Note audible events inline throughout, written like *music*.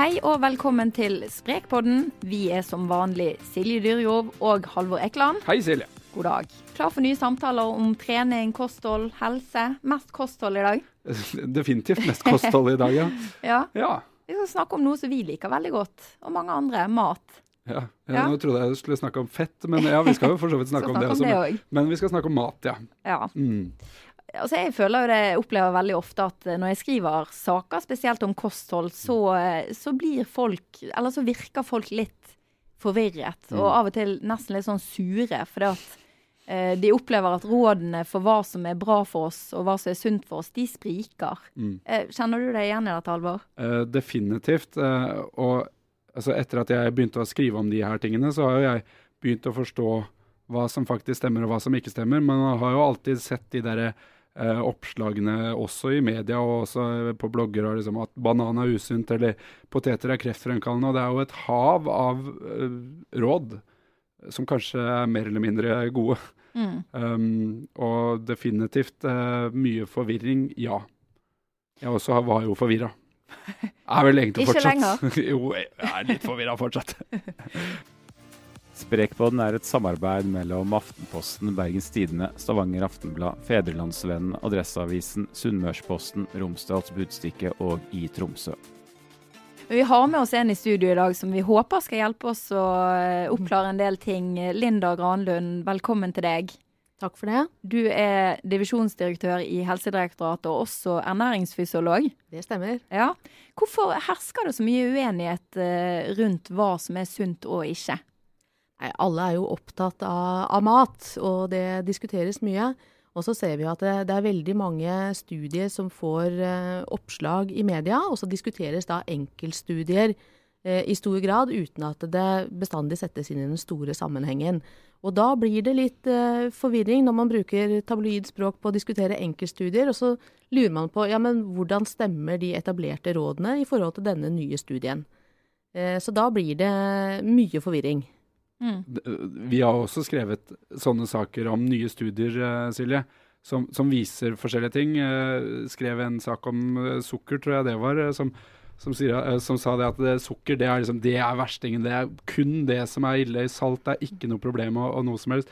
Hei og velkommen til Sprekpodden. Vi er som vanlig Silje Dyrjov og Halvor Ekland. Hei, Silje. God dag. Klar for nye samtaler om trening, kosthold, helse. Mest kosthold i dag. *laughs* Definitivt mest kosthold i dag, ja. *laughs* Ja. Ja. Vi skal snakke om noe som vi liker veldig godt, og mange andre. Mat. ja. Ja. Nå trodde jeg jeg skulle snakke om fett, men ja, vi skal jo for så vidt *laughs* snakke om det snakke om også. det Men, også. men vi skal snakke om mat, ja. Ja. Mm. Altså jeg føler jo det, jeg opplever veldig ofte at eh, når jeg skriver saker, spesielt om kosthold, så, eh, så blir folk, eller så virker folk litt forvirret, og Mm. av og til nesten litt sånn sure, fordi at eh, de opplever at rådene for hva som er bra for oss, og hva som er sunt for oss, de spriker. Mm. Eh, kjenner du deg igjen i dette, Alvor? Eh, definitivt. eh, og altså, etter at jeg begynte å skrive om de her tingene, så har jo jeg begynt å forstå hva som faktisk stemmer og hva som ikke stemmer. Men man har jo alltid sett de derre eh, oppslagene også i media og også på blogger og liksom at banan er usunt eller poteter er kreftfremkallende. Og det er jo et hav av eh, råd som kanskje er mer eller mindre gode. Mm. Um, og definitivt eh, mye forvirring, ja. Jeg også var jo forvirra. *laughs* Er vel egentlig Ikke lenger. *laughs* jo, jeg er litt forvirra fortsatt. *laughs* Sprekpodden er et samarbeid mellom Aftenposten, Bergens Tidende, Stavanger Aftenblad, Fedrelandsvennen, Adresseavisen, Sunnmørsposten, Romsdals Budstikke og i Tromsø. Vi har med oss en i studio i dag som vi håper skal hjelpe oss å eh, oppklare en del ting. Linda Granlund, velkommen til deg. Takk for det. Du er divisjonsdirektør i Helsedirektoratet og også ernæringsfysiolog. Det stemmer. Ja. Hvorfor hersker det så mye uenighet eh, rundt hva som er sunt og ikke? Nei, alle er jo opptatt av, av mat, og det diskuteres mye. Og så ser vi at det, det er veldig mange studier som får eh, oppslag i media, og så diskuteres da enkeltstudier eh, i stor grad uten at det bestandig settes inn i den store sammenhengen. Og da blir det litt eh, forvirring når man bruker tabloidspråk på å diskutere enkeltstudier, og så lurer man på ja, men hvordan stemmer de etablerte rådene i forhold til denne nye studien. Eh, så da blir det mye forvirring. D- Vi har også skrevet sånne saker om nye studier, eh, Silje, som, som viser forskjellige ting. Eh, skrev en sak om eh, sukker, tror jeg det var, eh, som, som, sier, eh, som sa det at det, sukker det er, liksom, det er verstingen. Det er kun det som er ille. Salt er ikke noe problem og, og noe som helst.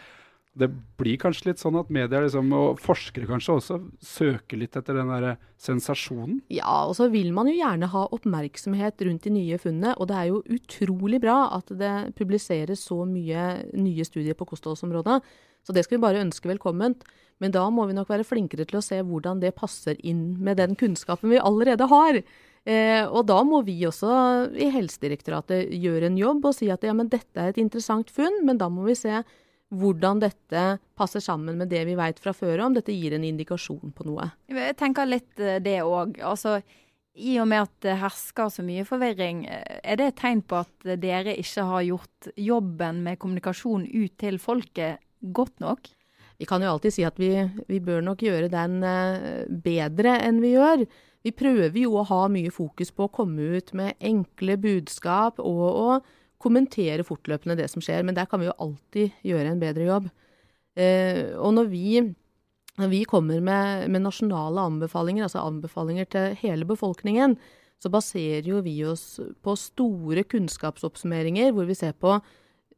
Det blir kanskje litt sånn at media liksom, og forskere kanskje også søker litt etter den derre sensasjonen. Ja, og så vil man jo gjerne ha oppmerksomhet rundt de nye funnene, og det er jo utrolig bra at det publiseres så mye nye studier på kostholdsområdet. Så det skal vi bare ønske velkomment. Men da må vi nok være flinkere til å se hvordan det passer inn med den kunnskapen vi allerede har. Eh, og da må vi også i Helsedirektoratet gjøre en jobb og si at ja, men dette er et interessant funn, men da må vi se hvordan dette passer sammen med det vi vet fra før om dette gir en indikasjon på noe. Jeg tenker litt eh, det òg. Altså, I og med at det hersker så mye forvirring, eh, er det et tegn på at dere ikke har gjort jobben med kommunikasjon ut til folket godt nok? Vi kan jo alltid si at vi, vi bør nok gjøre den eh, bedre enn vi gjør. Vi prøver jo å ha mye fokus på å komme ut med enkle budskap og å kommentere fortløpende det som skjer, men der kan vi jo alltid gjøre en bedre jobb. Eh, og når vi, når vi kommer med, med nasjonale anbefalinger, altså anbefalinger til hele befolkningen, så baserer jo vi oss på store kunnskapsoppsummeringer, hvor vi ser på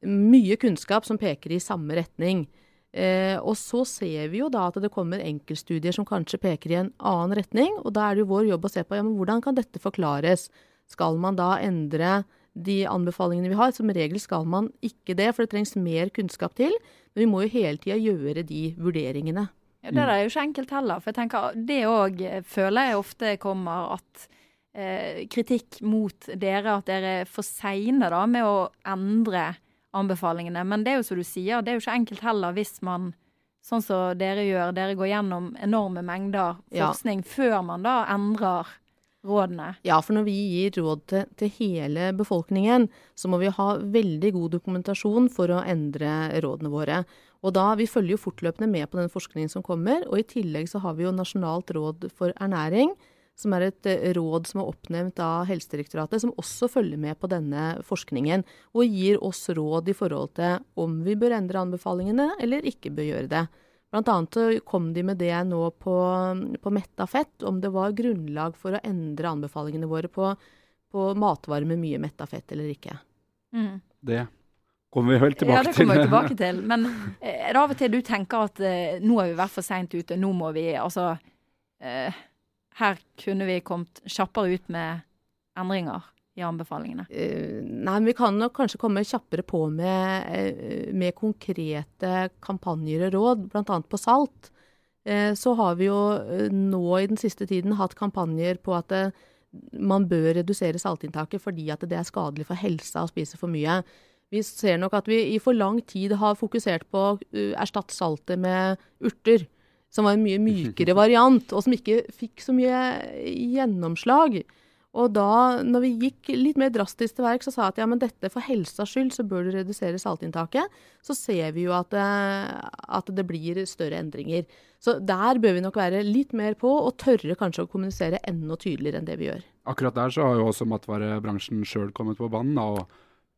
mye kunnskap som peker i samme retning. Eh, og så ser vi jo da at det kommer enkeltstudier som kanskje peker i en annen retning, og da er det jo vår jobb å se på ja, men hvordan kan dette forklares. Skal man da endre de anbefalingene vi har? Som regel skal man ikke det, for det trengs mer kunnskap til. Men vi må jo hele tida gjøre de vurderingene. Ja, det er jo ikke enkelt heller. For jeg tenker, det òg føler jeg ofte kommer at eh, kritikk mot dere at dere er for seine da, med å endre anbefalingene. Men det er jo som du sier, det er jo ikke enkelt heller hvis man Sånn som dere gjør, dere går gjennom enorme mengder Ja. forskning før man da endrer rådene. Ja, for når vi gir råd til, til hele befolkningen, så må vi ha veldig god dokumentasjon for å endre rådene våre. Og da, Vi følger jo fortløpende med på den forskningen som kommer, og i tillegg så har vi jo Nasjonalt råd for ernæring, som er et eh, råd som er oppnevnt av Helsedirektoratet, som også følger med på denne forskningen, og gir oss råd i forhold til om vi bør endre anbefalingene eller ikke bør gjøre det. Blant annet så kom de med det nå på, på metta fett, om det var grunnlag for å endre anbefalingene våre på, på matvarer med mye metta fett eller ikke. Mm. Det kommer vi vel tilbake til. Ja, det kommer vi tilbake til. *laughs* Men eh, er det av og til du tenker at eh, nå er vi vært for seint ute, nå må vi altså eh, Her kunne vi kommet kjappere ut med endringer i anbefalingene. Uh, nei, men vi kan nok kanskje komme kjappere på med, uh, med konkrete kampanjer og råd, bl.a. på salt. Uh, så har vi jo nå i den siste tiden hatt kampanjer på at man bør redusere saltinntaket fordi at det er skadelig for helsa å spise for mye. Vi ser nok at vi i for lang tid har fokusert på å erstatte saltet med urter, som var en mye mykere *laughs* variant, og som ikke fikk så mye gjennomslag. Og da, når vi gikk litt mer drastisk til verk, så sa jeg at ja, men dette for helsas skyld så bør du redusere saltinntaket. Så ser vi jo at det, at det blir større endringer. Så der bør vi nok være litt mer på, og tørre kanskje å kommunisere enda tydeligere enn det vi gjør. Akkurat der så har jo også matvarebransjen sjøl kommet på banen og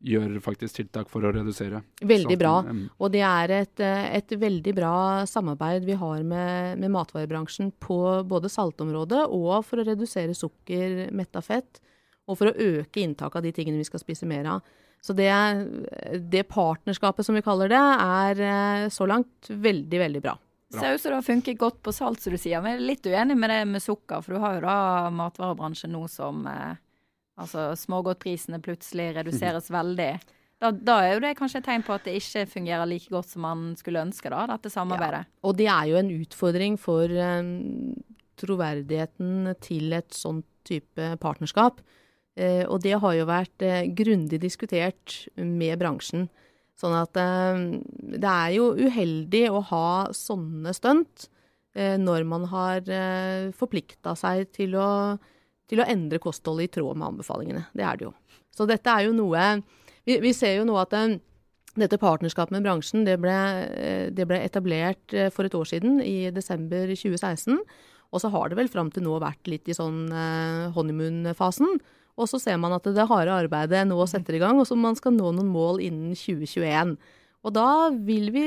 gjør faktisk tiltak for å redusere. Veldig bra. Mm. Og det er et, eh, et veldig bra samarbeid vi har med, med matvarebransjen på både saltområdet og for å redusere sukker, metta fett, og for å øke inntaket av de tingene vi skal spise mer av. Så det, det partnerskapet som vi kaller det, er eh, så langt veldig, veldig bra. Sauser funket godt på salt, som du sier. Men jeg er litt uenig med det med sukker, for du har jo da matvarebransjen nå som eh, Altså smågodtprisene plutselig reduseres veldig. Da, da er jo det kanskje et tegn på at det ikke fungerer like godt som man skulle ønske, da, dette samarbeidet. Og det er jo en utfordring for um, troverdigheten til et sånt type partnerskap. Uh, og det har jo vært uh, grundig diskutert med bransjen. Sånn at uh, det er jo uheldig å ha sånne stunt når man har forplikta seg til å, til å endre kostholdet i tråd med anbefalingene. Det er det jo. Så dette er jo noe Vi, vi ser jo nå at eh, dette partnerskapet med bransjen det ble, eh, det ble etablert eh, for et år siden, i desember 2016. Og så har det vel fram til nå vært litt i sånn honeymoon-fasen. Og så ser man at det harde arbeidet nå setter i gang, og så man skal nå noen mål innen 2021. Og da vil vi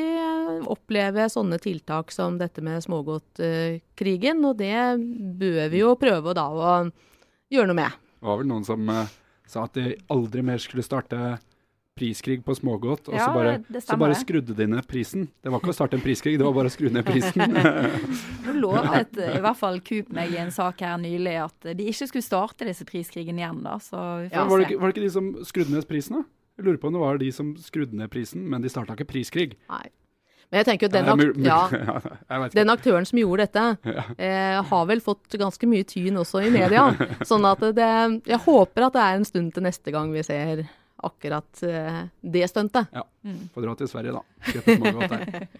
oppleve sånne tiltak som dette med smågodtkrigen, og det bør vi jo prøve da å gjøre noe med. Det var vel noen som uh, sa at de aldri mer skulle starte priskrig på smågodt, og Ja, så, bare, så bare skrudde de ned prisen. Det var ikke å starte en priskrig, det var bare å skru ned prisen. *laughs* Nå lovet i hvert fall Coop meg i en sak her nylig at de ikke skulle starte disse priskrigene igjen, da. Så vi Ja, var, det ikke, var det ikke de som skrudde ned prisen, da? Jeg lurer på om det var de som skrudde ned prisen, men de starta ikke priskrig. Nei. Men jeg tenker jo den, Ja, ak mul- mul- ja, *laughs* den aktøren som gjorde dette, eh, har vel fått ganske mye tyn også i media. *laughs* Sånn at det Jeg håper at det er en stund til neste gang vi ser akkurat eh, det stuntet. Ja, Får dra til Sverige, da. *laughs*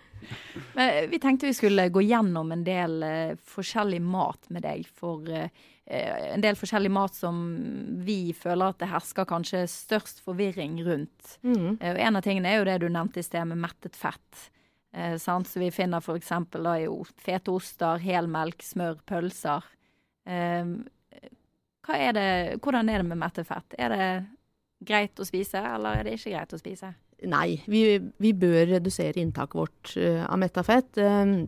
Eh, vi tenkte vi skulle gå gjennom en del eh, forskjellig mat med deg. For eh, eh, en del forskjellig mat som vi føler at det hersker kanskje størst forvirring rundt. Mm. Eh, og en av tingene er jo det du nevnte i sted med mettet fett. Eh, sant? Så vi finner f.eks. fete oster, helmelk, smør, pølser. Eh, er det, hvordan er det med mettet fett? Er det greit å spise, eller er det ikke greit å spise? Nei, vi, vi bør redusere inntaket vårt uh, av metta fett. Uh,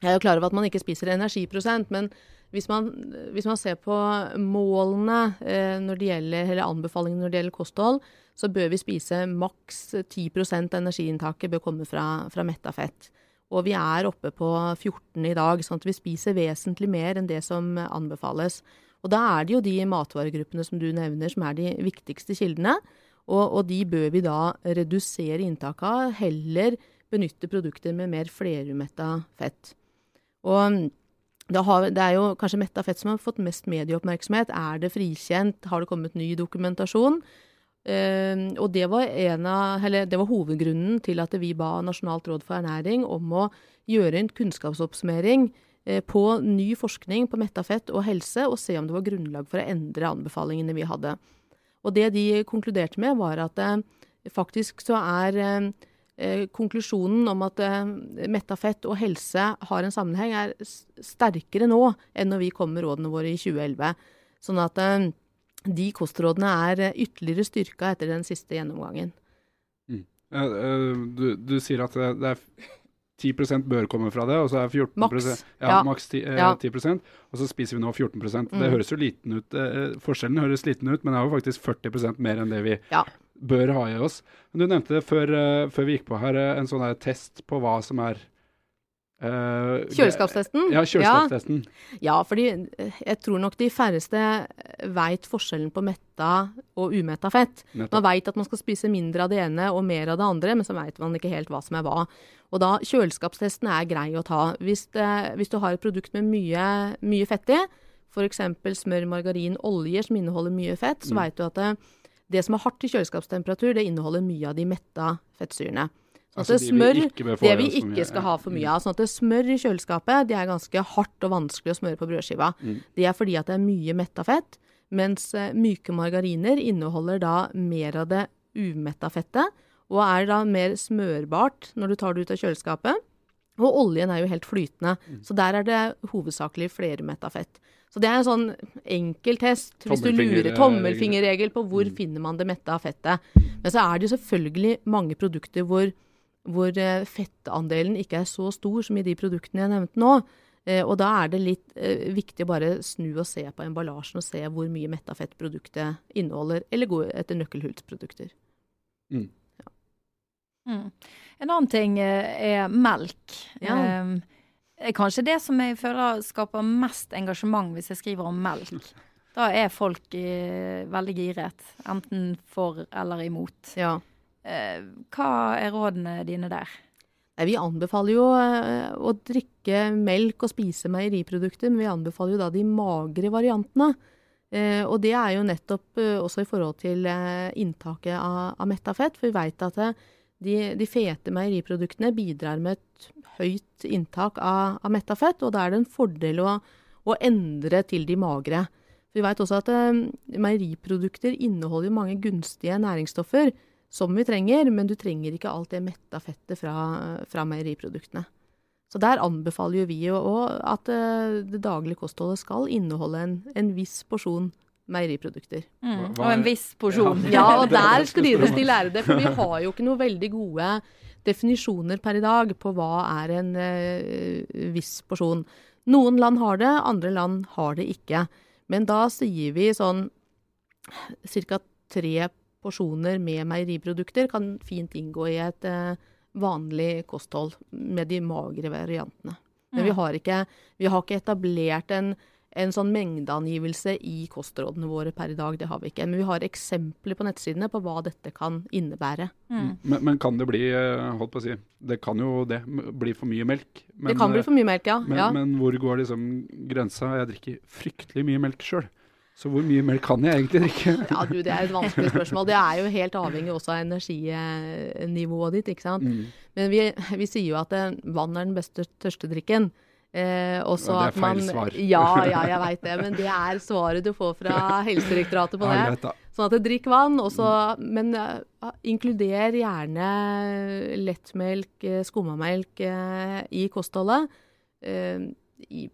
jeg er jo klar over at man ikke spiser energiprosent, men hvis man, hvis man ser på målene eh, når det gjelder, eller anbefalingene når det gjelder kosthold, så bør vi spise maks 10 av energiinntaket bør komme fra, fra metta fett. Og vi er oppe på 14 i dag, sånn at vi spiser vesentlig mer enn det som anbefales. Og da er det jo de matvaregruppene som du nevner som er de viktigste kildene. Og, og de bør vi da redusere inntaket av, heller benytte produkter med mer flerumetta fett. Og det, har, det er jo kanskje metta fett som har fått mest medieoppmerksomhet. Er det frikjent? Har det kommet ny dokumentasjon? Eh, og det var, av, det var, hovedgrunnen til at vi ba Nasjonalt råd for ernæring om å gjøre en kunnskapsoppsummering eh, på ny forskning på metta fett og helse, og se om det var grunnlag for å endre anbefalingene vi hadde. Og det de konkluderte med, var at eh, faktisk så er Eh, konklusjonen om at eh, metta fett og helse har en sammenheng, er sterkere nå enn når vi kom med rådene våre i 2011. Sånn at eh, de kostrådene er ytterligere styrka etter den siste gjennomgangen. Mm. Du, du, sier at det er 10% bør komme fra det, og så er 14 Maks. Ja, ja. maks 10, eh, 10 og så spiser vi nå 14 mm. Det høres jo liten ut. Eh, forskjellen høres liten ut, men det er jo faktisk 40% mer enn det vi ja bør ha i oss. Men du nevnte før, uh, før vi gikk på her, uh, en sånn test på hva som er uh, Kjøleskapstesten? Ja, kjøleskapstesten. Ja. ja, fordi jeg tror nok de færreste veit forskjellen på metta og umetta fett. Nettopp. Man veit at man skal spise mindre av det ene og mer av det andre, men så veit man ikke helt hva som er hva. Og da, Kjøleskapstesten er grei å ta. Hvis, det, hvis du har et produkt med mye, mye fett i, f.eks. smør, margarin, oljer som inneholder mye fett, så mm. veit du at det, det som er hardt i kjøleskapstemperatur, det inneholder mye av de metta fettsyrene. Sånn altså smør, vi det vi ikke skal ha for mye av. sånn at Smør i kjøleskapet det er ganske hardt og vanskelig å smøre på brødskiva. Mm. Det er fordi at det er mye metta fett, mens uh, myke margariner inneholder da mer av det umetta fettet, og er da mer smørbart når du tar det ut av kjøleskapet. Og oljen er jo helt flytende, mm. så der er det hovedsakelig flermetta fett. Så det er en sånn enkel test, hvis du lurer tommelfingerregel på hvor mm. finner man det mette av fettet. Men så er det jo selvfølgelig mange produkter hvor, hvor eh, fettandelen ikke er så stor som i de produktene jeg nevnte nå. Eh, og da er det litt eh, viktig å bare snu og se på emballasjen og se hvor mye metta fett produktet inneholder, eller gå etter nøkkelhullsprodukter. Mm. Mm. En annen ting eh, er melk. Ja. Um, kanskje det som jeg føler skaper mest engasjement hvis jeg skriver om melk. *laughs* Da er folk eh, veldig giret, enten for eller imot. Ja. Eh, hva er rådene dine der? Vi anbefaler jo å drikke melk og spise meieriprodukter, men vi anbefaler jo da de magre variantene. Eh, og det er jo nettopp også i forhold til inntaket av, av metta fett, for vi veit at de, de, fete meieriproduktene bidrar med et høyt inntak av, av metta fett, og da er det en fordel å, å endre til de magre. Vi vet også at eh, meieriprodukter inneholder mange gunstige næringsstoffer som vi trenger, men du trenger ikke alt det metta fettet fra, fra meieriproduktene. Så der anbefaler vi jo at eh, det daglige kostholdet skal inneholde en, en viss porsjon meieriprodukter. Mm. Og en viss porsjon. Ja, og der strides de lærde. For vi *laughs* har jo ikke noe veldig gode definisjoner per i dag på hva er en uh, viss porsjon. Noen land har det, andre land har det ikke. Men da sier vi sånn ca. tre porsjoner med meieriprodukter kan fint inngå i et uh, vanlig kosthold med de magre variantene. Men vi mm. har ikke, vi har ikke etablert en en sånn mengdeangivelse i kostrådene våre per i dag. Det har vi ikke. Men vi har eksempler på nettsidene på hva dette kan innebære. Mm. Men, men, kan det bli eh, holdt på å si, det kan jo det, bli for mye melk? Men, det kan bli for mye melk, ja. Men, ja. men hvor går liksom grensa? Jeg drikker fryktelig mye melk sjøl. Så hvor mye melk kan jeg egentlig drikke? *laughs* ja, du, Det er et vanskelig spørsmål. Det er jo helt avhengig også av energinivået ditt. ikke sant? Mm. Men vi, vi, sier jo at eh, vann er den beste tørstedrikken. Eh, det er feil man, svar. Ja, ja, *laughs* jeg veit det. Men det er svaret du får fra Helsedirektoratet på det. Sånn at drikk vann. Også, men uh, inkluder gjerne lettmelk, uh, skummamelk uh, i kostholdet. Uh, I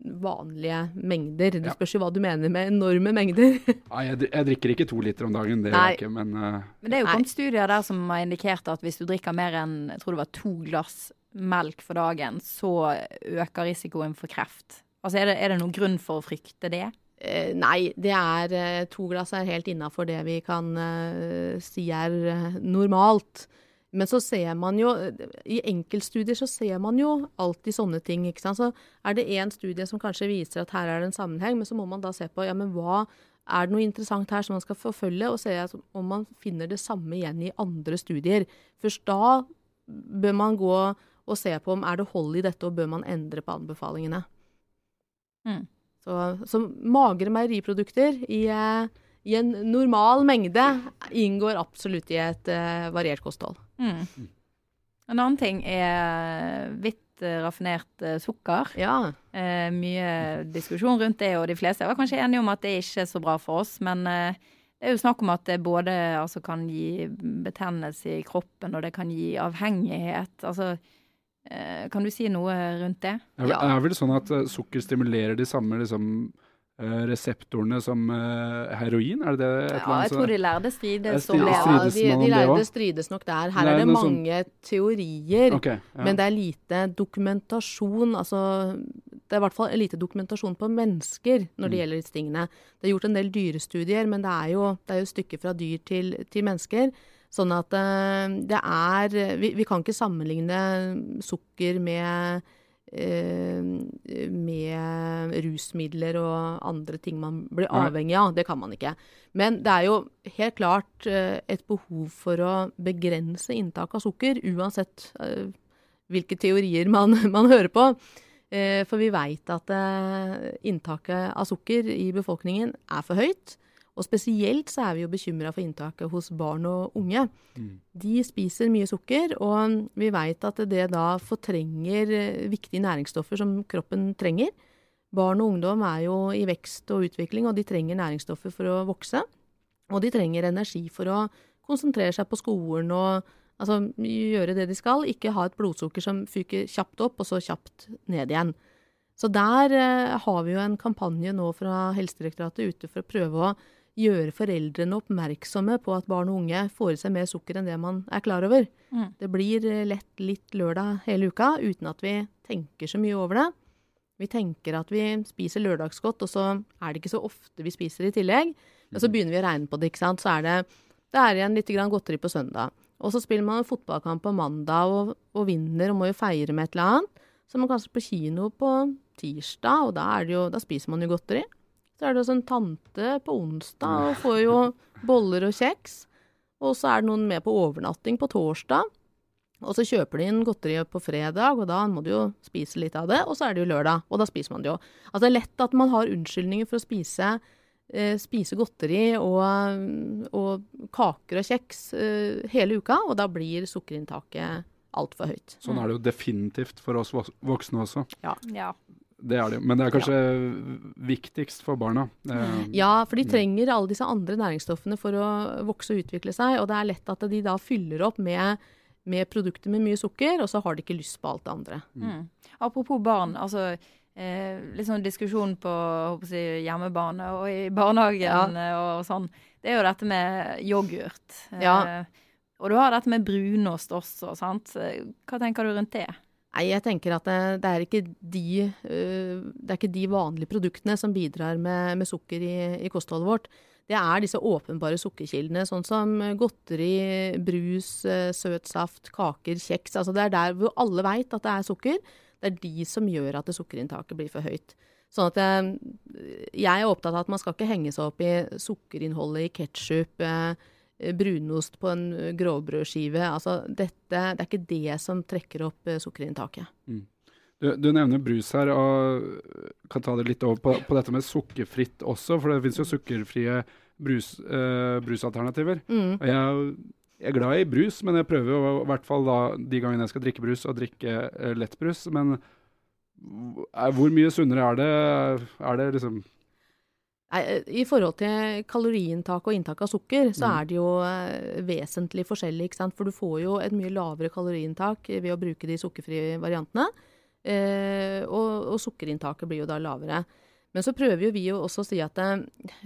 vanlige mengder. Det spørs jo hva du mener med enorme mengder. *laughs* Nei, jeg, jeg, drikker ikke to liter om dagen, det gjør jeg ikke, men Men det er jo kommet studier der som har indikert at hvis du drikker mer enn jeg tror det var to glass melk for dagen, så øker risikoen for kreft. Altså, er det, er det noen grunn for å frykte det? Eh, nei, det er eh, to glass er helt innafor det vi kan eh, si er eh, normalt. Men så ser man jo, i enkeltstudier så ser man jo alltid sånne ting. ikke sant? Så er det én studie som kanskje viser at her er det en sammenheng, men så må man da se på ja, men hva er det noe interessant her som man skal forfølge, og se om man finner det samme igjen i andre studier. Først da bør man gå og se på om er det hold i dette, og bør man endre på anbefalingene. Mm. Så, så magre meieriprodukter i, i en normal mengde inngår absolutt i et uh, variert kosthold. Mm. En annen ting er hvitt eh, raffinert eh, sukker. Ja. Eh, mye diskusjon rundt det, og de fleste var kanskje enige om at det ikke er så bra for oss. Men eh, det er jo snakk om at det både altså, kan gi betennelse i kroppen, og det kan gi avhengighet. Altså, kan du si noe rundt det? Er, det Ja. er vel sånn at eh, sukker stimulerer de samme liksom, eh, reseptorene som eh, heroin? Er det det? et Ja, jeg tror de lærde strides om det. ja. De, de lærde strides nok der. Her Nei, er det mange sånn- mange teorier. okay, ja. Men det er lite dokumentasjon, altså Det er i hvert fall lite dokumentasjon på mennesker når det Mm. gjelder disse tingene. Det er gjort en del dyrestudier, men det er jo, det er jo stykker fra dyr til, til mennesker. Sånn at eh, det er vi, vi kan ikke sammenligne sukker med eh, med rusmidler og andre ting man blir avhengig av. Det kan man ikke. Men det er jo helt klart eh, et behov for å begrense inntak av sukker, uansett hvilke teorier man, *laughs* man hører på. For vi veit at inntaket av sukker i befolkningen er for høyt. Og spesielt så er vi jo bekymra for inntaket hos barn og unge. De spiser mye sukker, og vi veit at det da fortrenger eh, viktige næringsstoffer som kroppen trenger. Barn og ungdom er jo i vekst og utvikling, og de trenger næringsstoffer for å vokse. Og de trenger energi for å konsentrere seg på skolen og altså, gjøre det de skal. Ikke ha et blodsukker som fyker kjapt opp, og så kjapt ned igjen. Så der eh, har vi jo en kampanje nå fra Helsedirektoratet ute for å prøve å gjøre foreldrene oppmerksomme på at barn og unge får i seg mer sukker enn det man er klar over. Mm. Det blir eh, lett litt lørdag hele uka uten at vi tenker så mye over det. Vi tenker at vi spiser lørdagsgodt, og så er det ikke så ofte vi spiser i tillegg. Men så begynner vi å regne på det, ikke sant. Så er det, det er igjen litt grann godteri på søndag. Og så spiller man en fotballkamp på mandag og, og vinner og må jo feire med et eller annet. Så er man kanskje på kino på tirsdag, og da, er det jo, da spiser man jo godteri. Så er det også en tante på onsdag og får jo boller og kjeks. Og så er det noen med på overnatting på torsdag. Og så kjøper de inn godteri på fredag, og da må du jo spise litt av det. Og så er det jo lørdag, og da spiser man det jo. Altså det er lett at man har unnskyldninger for å spise, eh, spise godteri og, og kaker og kjeks eh, hele uka, og da blir sukkerinntaket altfor høyt. Sånn er det jo definitivt for oss voksne også. Ja. Ja. Det er det jo. Men det er kanskje viktigst for barna. Eh, Ja, for de trenger alle disse andre næringsstoffene for å vokse og utvikle seg, og det er lett at de da fyller opp med, med produkter med mye sukker, og så har de ikke lyst på alt det andre. Mm. Apropos barn. altså eh, Litt sånn diskusjon på håper jeg, hjemmebane og i barnehagen ja. og sånn. Det er jo dette med yoghurt. Ja. Eh, og du har dette med brunost også, sant. Eh, Hva tenker du rundt det? Nei, jeg tenker at det, det, er de, øh, det er ikke de vanlige produktene som bidrar med, med sukker i, i kostholdet vårt. Det er disse åpenbare sukkerkildene, sånn som godteri, brus, øh, søt saft, kaker, kjeks. Altså det er der hvor alle veit at det er sukker. Det er de som gjør at sukkerinntaket blir for høyt. Sånn at jeg, jeg er opptatt av at man skal ikke henge seg opp i sukkerinnholdet i ketsjup, brunost på en grovbrødskive. Altså dette, det er ikke det som trekker opp sukkerinntaket. sukkerinntaket. Du, du nevner brus her, og kan ta det litt over på, på dette med sukkerfritt også. For det finnes jo sukkerfrie brus, eh, brusalternativer. Mm. Og jeg, jeg er glad i brus, men jeg prøver jo i hvert fall da de gangene jeg skal drikke brus, å drikke eh, lettbrus. Men er, hvor mye sunnere er det? Er det liksom eh, I forhold til kaloriinntak og inntak av sukker, så Mm. er det jo eh, vesentlig forskjellig. ikke sant? For du får jo et mye lavere kaloriinntak ved å bruke de sukkerfrie variantene. Eh, og, og sukkerinntaket blir jo da lavere. Men så prøver jo vi jo også å si at eh,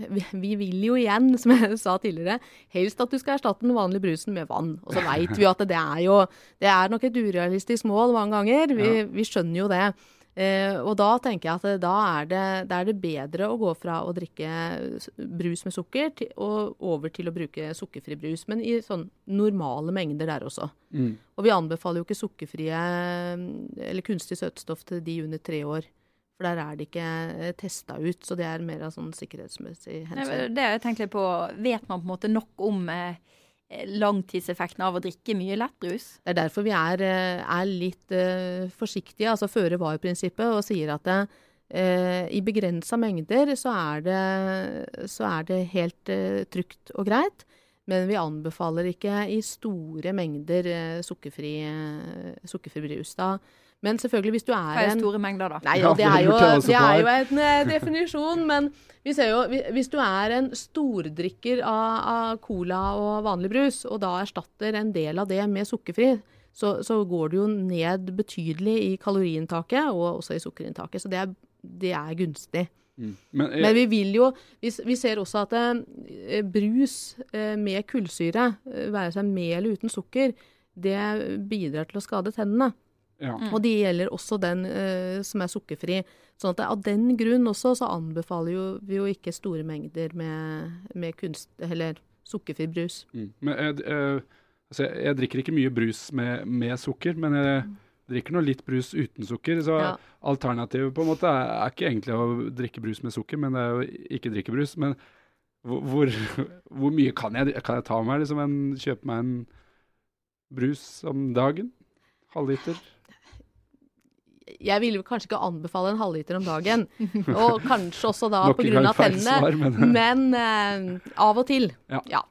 vi, vi vil jo igjen, *laughs* som jeg sa tidligere, helst at du skal erstatte den vanlige brusen med vann. Og så veit vi jo at det er jo Det er nok et urealistisk mål mange ganger. Vi, vi skjønner jo det. Eh, og da tenker jeg at da, er det, da er det bedre å gå fra å drikke brus med sukker til, og over til å bruke sukkerfri brus, men i sånn normale mengder der også. mm. Og vi anbefaler jo ikke sukkerfrie eller kunstig søtstoff til de under tre år. For der er det ikke testa ut, så det er mer av sånn sikkerhetsmessig hensyn. Det har jeg tenkt litt på. Vet man på en måte nok om eh, langtidseffekten av å drikke mye lettbrus? Det er derfor vi er, eh, er litt eh, forsiktige, altså føre var-prinsippet, og sier at det, eh, i begrensa mengder så er det, så er det helt trygt og greit. Men vi anbefaler ikke i store mengder sukkerfri, sukkerfri brus. Da. Men selvfølgelig, hvis du Hva er er en store mengder, da? Nei, Ja, det er jo, det er jo en eh, definisjon, men vi ser jo, hvis du er en stordrikker av, av cola og vanlig brus, og da erstatter en del av det med sukkerfri, så, så går du jo ned betydelig i kaloriinntaket og også i sukkerinntaket. Så det er, det er gunstig. Mm. Men, jeg, Men vi vil jo Vi, vi ser også at eh, brus eh, med kullsyre, eh, være seg med eller uten sukker, det bidrar til å skade tennene. Ja. Og det gjelder også den uh, som er sukkerfri. Sånn at av den grunn også så anbefaler jo, vi jo ikke store mengder med, med kunst, eller sukkerfri brus. Mm. Men jeg, uh, altså, jeg, jeg drikker ikke mye brus med, med sukker, men jeg drikker nå litt brus uten sukker. Så Ja. alternativet på en måte er, er ikke egentlig å drikke brus med sukker, men det er jo ikke drikke brus. Men hvor, hvor, hvor mye kan jeg, kan jeg ta meg? Liksom en, kjøpe meg en brus om dagen? Halvliter? Jeg ville kanskje ikke anbefale en halvliter om dagen, *laughs* og kanskje også da pga. tennene. men- Men eh, av og til. Ja. ja.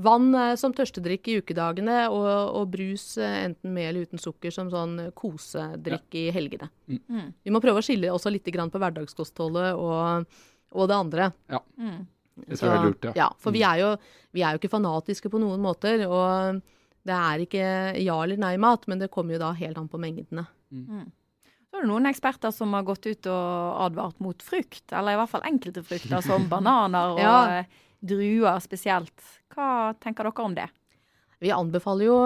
Vann eh, som tørstedrikk i ukedagene, og, og brus eh, enten med eller uten sukker som sånn kosedrikk i helgene. Mm. Vi må prøve å skille også litt grann på hverdagskostholdet og, og det andre. Mm. Det tror jeg er lurt, ja. ja. For vi er, jo, vi er jo ikke fanatiske på noen måter. Og det er ikke ja eller nei-mat, men det kommer jo da helt an på mengdene. Så er det noen eksperter som har gått ut og advart mot frukt, eller i hvert fall enkelte frukter, som *laughs* bananer og Ja. eh, druer spesielt. Hva tenker dere om det? Vi anbefaler jo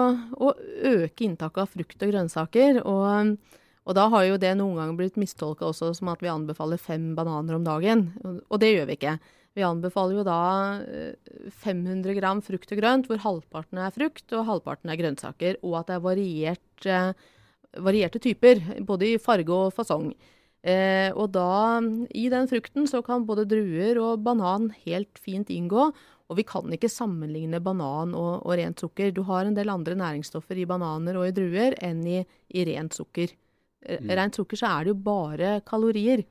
å øke inntaket av frukt og grønnsaker. Og, og da har jo det noen ganger blitt mistolka også som at vi anbefaler fem bananer om dagen. Og, det gjør vi ikke. Vi anbefaler jo da eh, 500 gram frukt og grønt, hvor halvparten er frukt og halvparten er grønnsaker. Og at det er variert, eh, varierte typer, både i farge og fasong. Eh, og da, i den frukten, så kan både druer og banan helt fint inngå. Og vi kan ikke sammenligne banan og, og rent sukker. Du har en del andre næringsstoffer i bananer og i druer enn i, i rent sukker. Mm. Rent sukker så er det jo bare kalorier,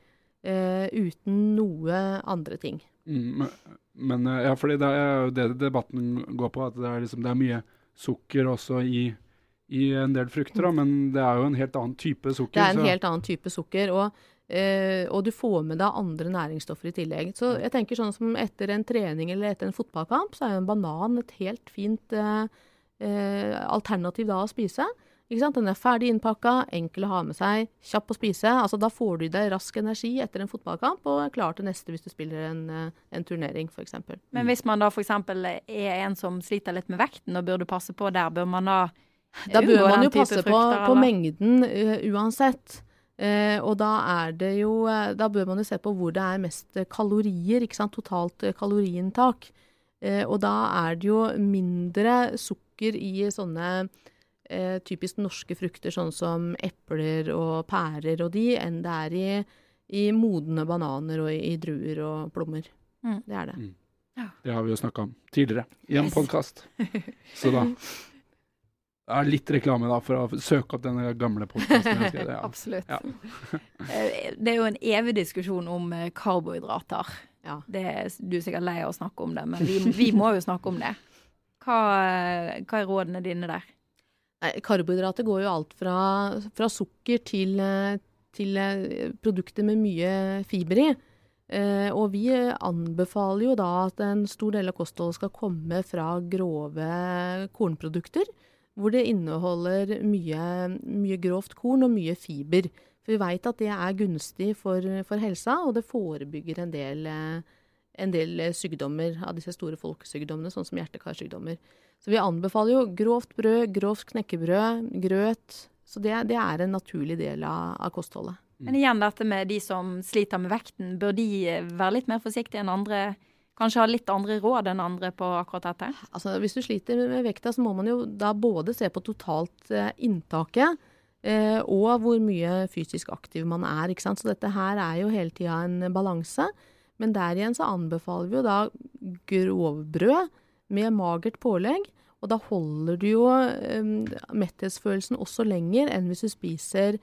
eh, uten noe andre ting. Mm, men- men eh, ja, fordi det er jo det debatten går på, at det er, liksom, det er mye sukker også i, i en del frukter, da, men det er jo en helt annen type sukker. Det er en så- helt annen type sukker. Og, eh, og du får med deg andre næringsstoffer i tillegg. Så jeg tenker sånn som etter en trening eller etter en fotballkamp, så er jo en banan et helt fint eh, eh, alternativ da å spise. Ikke sant? Den er ferdig innpakka, enkel å ha med seg, kjapp å spise. Altså, da får du i deg rask energi etter en fotballkamp og er klar til neste hvis du spiller en, en turnering, f.eks. Men hvis man da f.eks. er en som sliter litt med vekten og burde passe på der, bør man da Da bør man jo passe på, frukter, på mengden uh, uansett. Uh, og da er det jo uh, Da bør man jo se på hvor det er mest kalorier, ikke sant. Totalt kaloriinntak. Eh, og da er det jo mindre sukker i sånne eh, typisk norske frukter, sånn som epler og pærer og de, enn det er i, i modne bananer og i, i druer og plommer. Mm. Det er det. Det har vi jo snakka om tidligere i en Yes. podkast. Så da *laughs* det er litt reklame da for å søke opp denne gamle podkasten. Ja. *laughs* Absolutt. Ja. *laughs* Eh, det er jo en evig diskusjon om eh, karbohydrater. Ja. Det er, du er sikkert lei av å snakke om det, men vi, vi må jo snakke om det. Hva, hva er rådene dine der? Nei, Karbohydrater går jo alt fra, fra sukker til, eh, til produkter med mye fiber i. Eh, og vi anbefaler jo da at en stor del av kostholdet skal komme fra grove kornprodukter, hvor det inneholder mye, mye grovt korn og mye fiber. For vi veit at det er gunstig for, for helsa, og det forebygger en del, eh, en del eh, sykdommer av disse store folkesykdommene, sånn som hjerte-karsykdommer. Så vi anbefaler jo grovt brød, grovt knekkebrød, grøt. Så det, det er en naturlig del av, av kostholdet. Men igjen dette med de som sliter med vekten, bør de være litt mer forsiktige enn andre? Kanskje ha litt andre råd enn andre på akkurat dette? Altså, hvis du sliter med vekta, så må man jo da både se på totalt eh, inntaket eh, og hvor mye fysisk aktiv man er. ikke sant? Så dette her er jo hele tida en balanse. Men der igjen så anbefaler vi jo da grovbrød med magert pålegg. Og da holder du jo eh, metthetsfølelsen også lenger enn hvis du spiser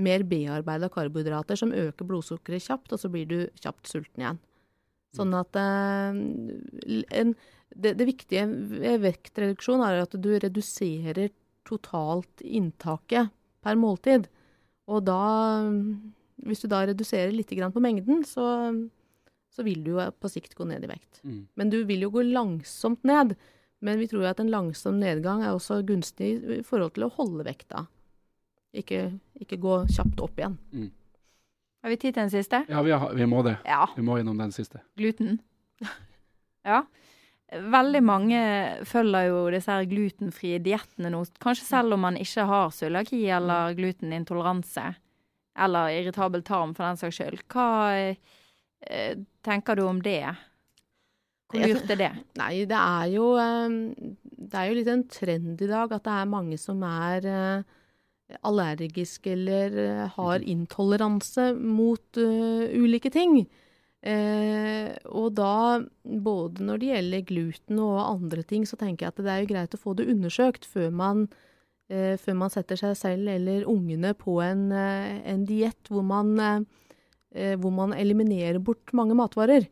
mer bearbeida karbohydrater som øker blodsukkeret kjapt, og så blir du kjapt sulten igjen. Sånn at eh, en, det, det viktige ved vektreduksjon er at du reduserer totalt inntaket per måltid. Og da, hvis du da reduserer litt grann på mengden, så, så vil du jo på sikt gå ned i vekt. Mm. Men du vil jo gå langsomt ned. Men vi tror jo at en langsom nedgang er også gunstig i forhold til å holde vekta. Ikke, ikke gå kjapt opp igjen. Har vi tid til en siste? Ja, vi, har, vi må det. Ja. Vi må innom den siste. Gluten. *laughs* Ja. Veldig mange følger jo disse her glutenfrie diettene nå, kanskje selv om man ikke har cøliaki eller glutenintoleranse. Eller irritabel tarm, for den saks skyld. Hva eh, tenker du om det? Hvor lurt er det? *laughs* Nei, det er jo eh, Det er jo litt en trend i dag at det er mange som er eh, allergiske eller eh, har intoleranse mot uh, ulike ting. Eh, og da, både når det gjelder gluten og andre ting, så tenker jeg at det er jo greit å få det undersøkt før man, eh, før man setter seg selv eller ungene på en, eh, en diett hvor, man, eh, hvor man eliminerer bort mange matvarer.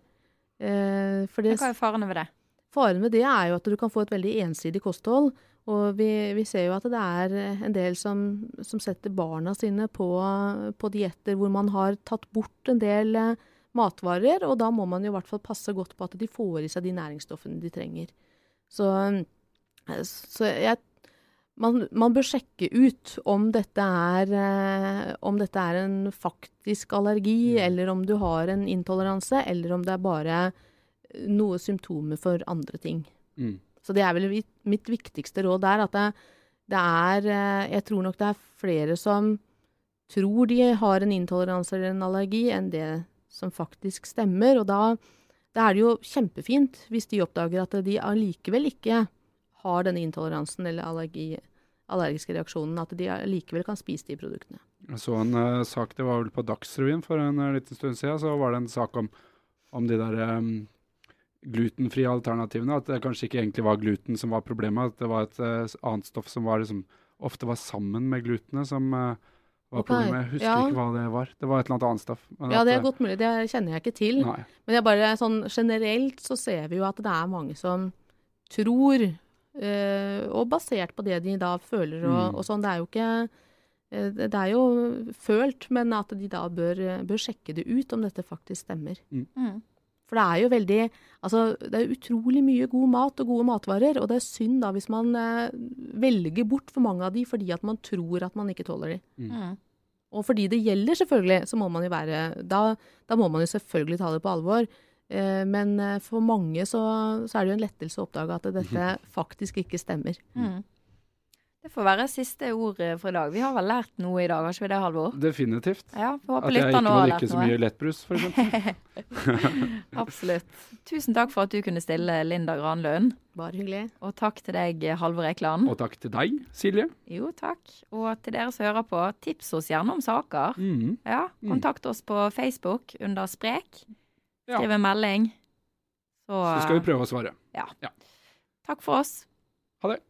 Eh, Hva er farene ved det? Faren ved det er jo at du kan få et veldig ensidig kosthold. Og vi, vi ser jo at det er en del som, som setter barna sine på, på dietter hvor man har tatt bort en del eh, matvarer, og da må man jo i hvert fall passe godt på at de får i seg de næringsstoffene de trenger. Så, eh, så jeg man, man bør sjekke ut om dette er, eh, om dette er en faktisk allergi, eller om du har en intoleranse, eller om det er bare noe symptomer for andre ting. Mm. Så det er vel mitt, viktigste råd der, at det, det er eh, Jeg tror nok det er flere som tror de har en intoleranse eller en allergi, enn det som faktisk stemmer. Og da, da er det jo kjempefint hvis de oppdager at de allikevel ikke har denne intoleransen eller allergi, allergiske reaksjonen, at de allikevel kan spise de produktene. Jeg så en uh, sak, det var vel på Dagsrevyen for en uh, liten stund siden, så var det en sak om, om de der um, glutenfrie alternativene. At det kanskje ikke egentlig var gluten som var problemet, at det var et uh, annet stoff som var liksom, ofte var sammen med glutenet som uh, var okay. problemet. Jeg husker ja. ikke hva det var. Det var et eller annet annet stoff. men Ja, at, det er godt mulig. Det kjenner jeg ikke til. Nei. Men jeg bare, sånn, generelt så ser vi jo at det er mange som tror, uh, og basert på det de da føler og, Mm. og sånn, det er jo ikke det det er jo følt, men at de da bør, bør sjekke det ut om dette faktisk stemmer. Mm. For det er jo veldig Altså, det er utrolig mye god mat og gode matvarer, og det er synd da hvis man eh, velger bort for mange av de fordi at man tror at man ikke tåler de. Mm. Og fordi det gjelder, selvfølgelig, så må man jo være Da, da må man jo selvfølgelig ta det på alvor. Eh, men eh, for mange så, så er det jo en lettelse å oppdage at dette *laughs* faktisk ikke stemmer. Mm. Det får være siste ord eh, for i dag. Vi har vel lært noe i dag, har ikke vi det, Halvor? Definitivt. Ja, At jeg ikke må drikke så mye lettbrus, f.eks. *laughs* Absolutt. Tusen takk for at du kunne stille, Linda Granlund. Bare hyggelig. Og takk til deg, Halvor Ekeland. Og takk til deg, Silje. Jo, takk. Og til dere som hører på, tips oss gjerne om saker. Mhm. Ja, Mm. kontakt oss på Facebook under Sprek. Skriv en melding. Så, Så skal vi prøve å svare. Ja. Takk for oss. Ha det.